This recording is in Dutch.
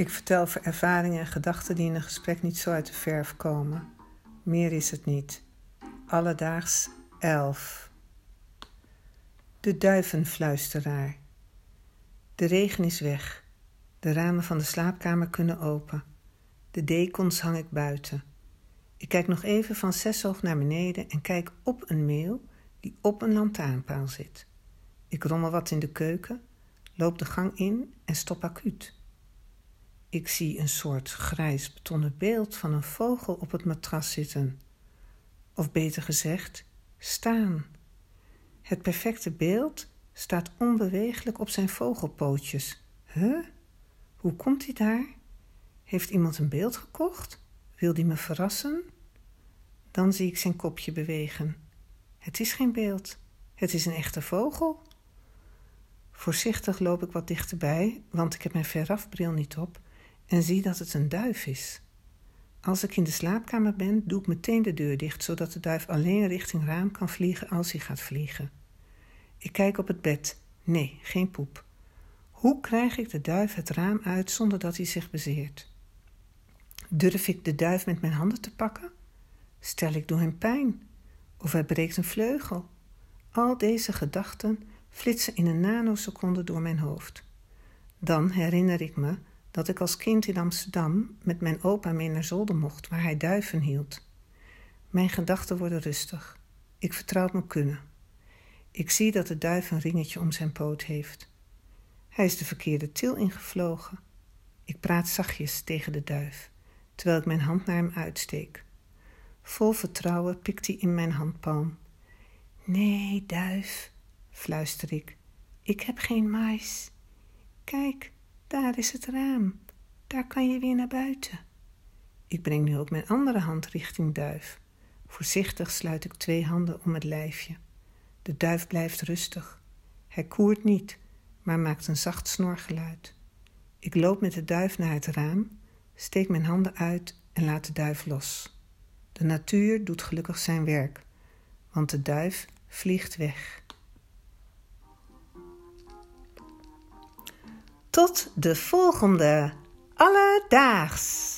Ik vertel ervaringen en gedachten die in een gesprek niet zo uit de verf komen. Meer is het niet. Alledaags 11. De duivenfluisteraar. De regen is weg. De ramen van de slaapkamer kunnen open. De dekens hang ik buiten. Ik kijk nog even van zes hoog naar beneden en kijk op een meel die op een lantaarnpaal zit. Ik rommel wat in de keuken, loop de gang in en stop acuut. Ik zie een soort grijs betonnen beeld van een vogel op het matras zitten. Of beter gezegd, staan. Het perfecte beeld staat onbeweeglijk op zijn vogelpootjes. Huh? Hoe komt hij daar? Heeft iemand een beeld gekocht? Wil die me verrassen? Dan zie ik zijn kopje bewegen. Het is geen beeld, het is een echte vogel. Voorzichtig loop ik wat dichterbij, want ik heb mijn verafbril niet op en zie dat het een duif is. Als ik in de slaapkamer ben, doe ik meteen de deur dicht, zodat de duif alleen richting raam kan vliegen als hij gaat vliegen. Ik kijk op het bed. Nee, geen poep. Hoe krijg ik de duif het raam uit zonder dat hij zich bezeert? Durf ik de duif met mijn handen te pakken? Stel ik door hem pijn? Of hij breekt een vleugel? Al deze gedachten flitsen in een nanoseconde door mijn hoofd. Dan herinner ik me dat ik als kind in Amsterdam met mijn opa mee naar zolder mocht, waar hij duiven hield. Mijn gedachten worden rustig. Ik vertrouw mijn kunnen. Ik zie dat de duif een ringetje om zijn poot heeft. Hij is de verkeerde til ingevlogen. Ik praat zachtjes tegen de duif, terwijl ik mijn hand naar hem uitsteek. Vol vertrouwen pikt hij in mijn handpalm. Nee, duif, fluister ik. Ik heb geen mais. Kijk, daar is het raam. Daar kan je weer naar buiten. Ik breng nu ook mijn andere hand richting duif. Voorzichtig sluit ik twee handen om het lijfje. De duif blijft rustig. Hij koert niet, maar maakt een zacht snorgeluid. Ik loop met de duif naar het raam, steek mijn handen uit en laat de duif los. De natuur doet gelukkig zijn werk, want de duif vliegt weg. Tot de volgende alledaags.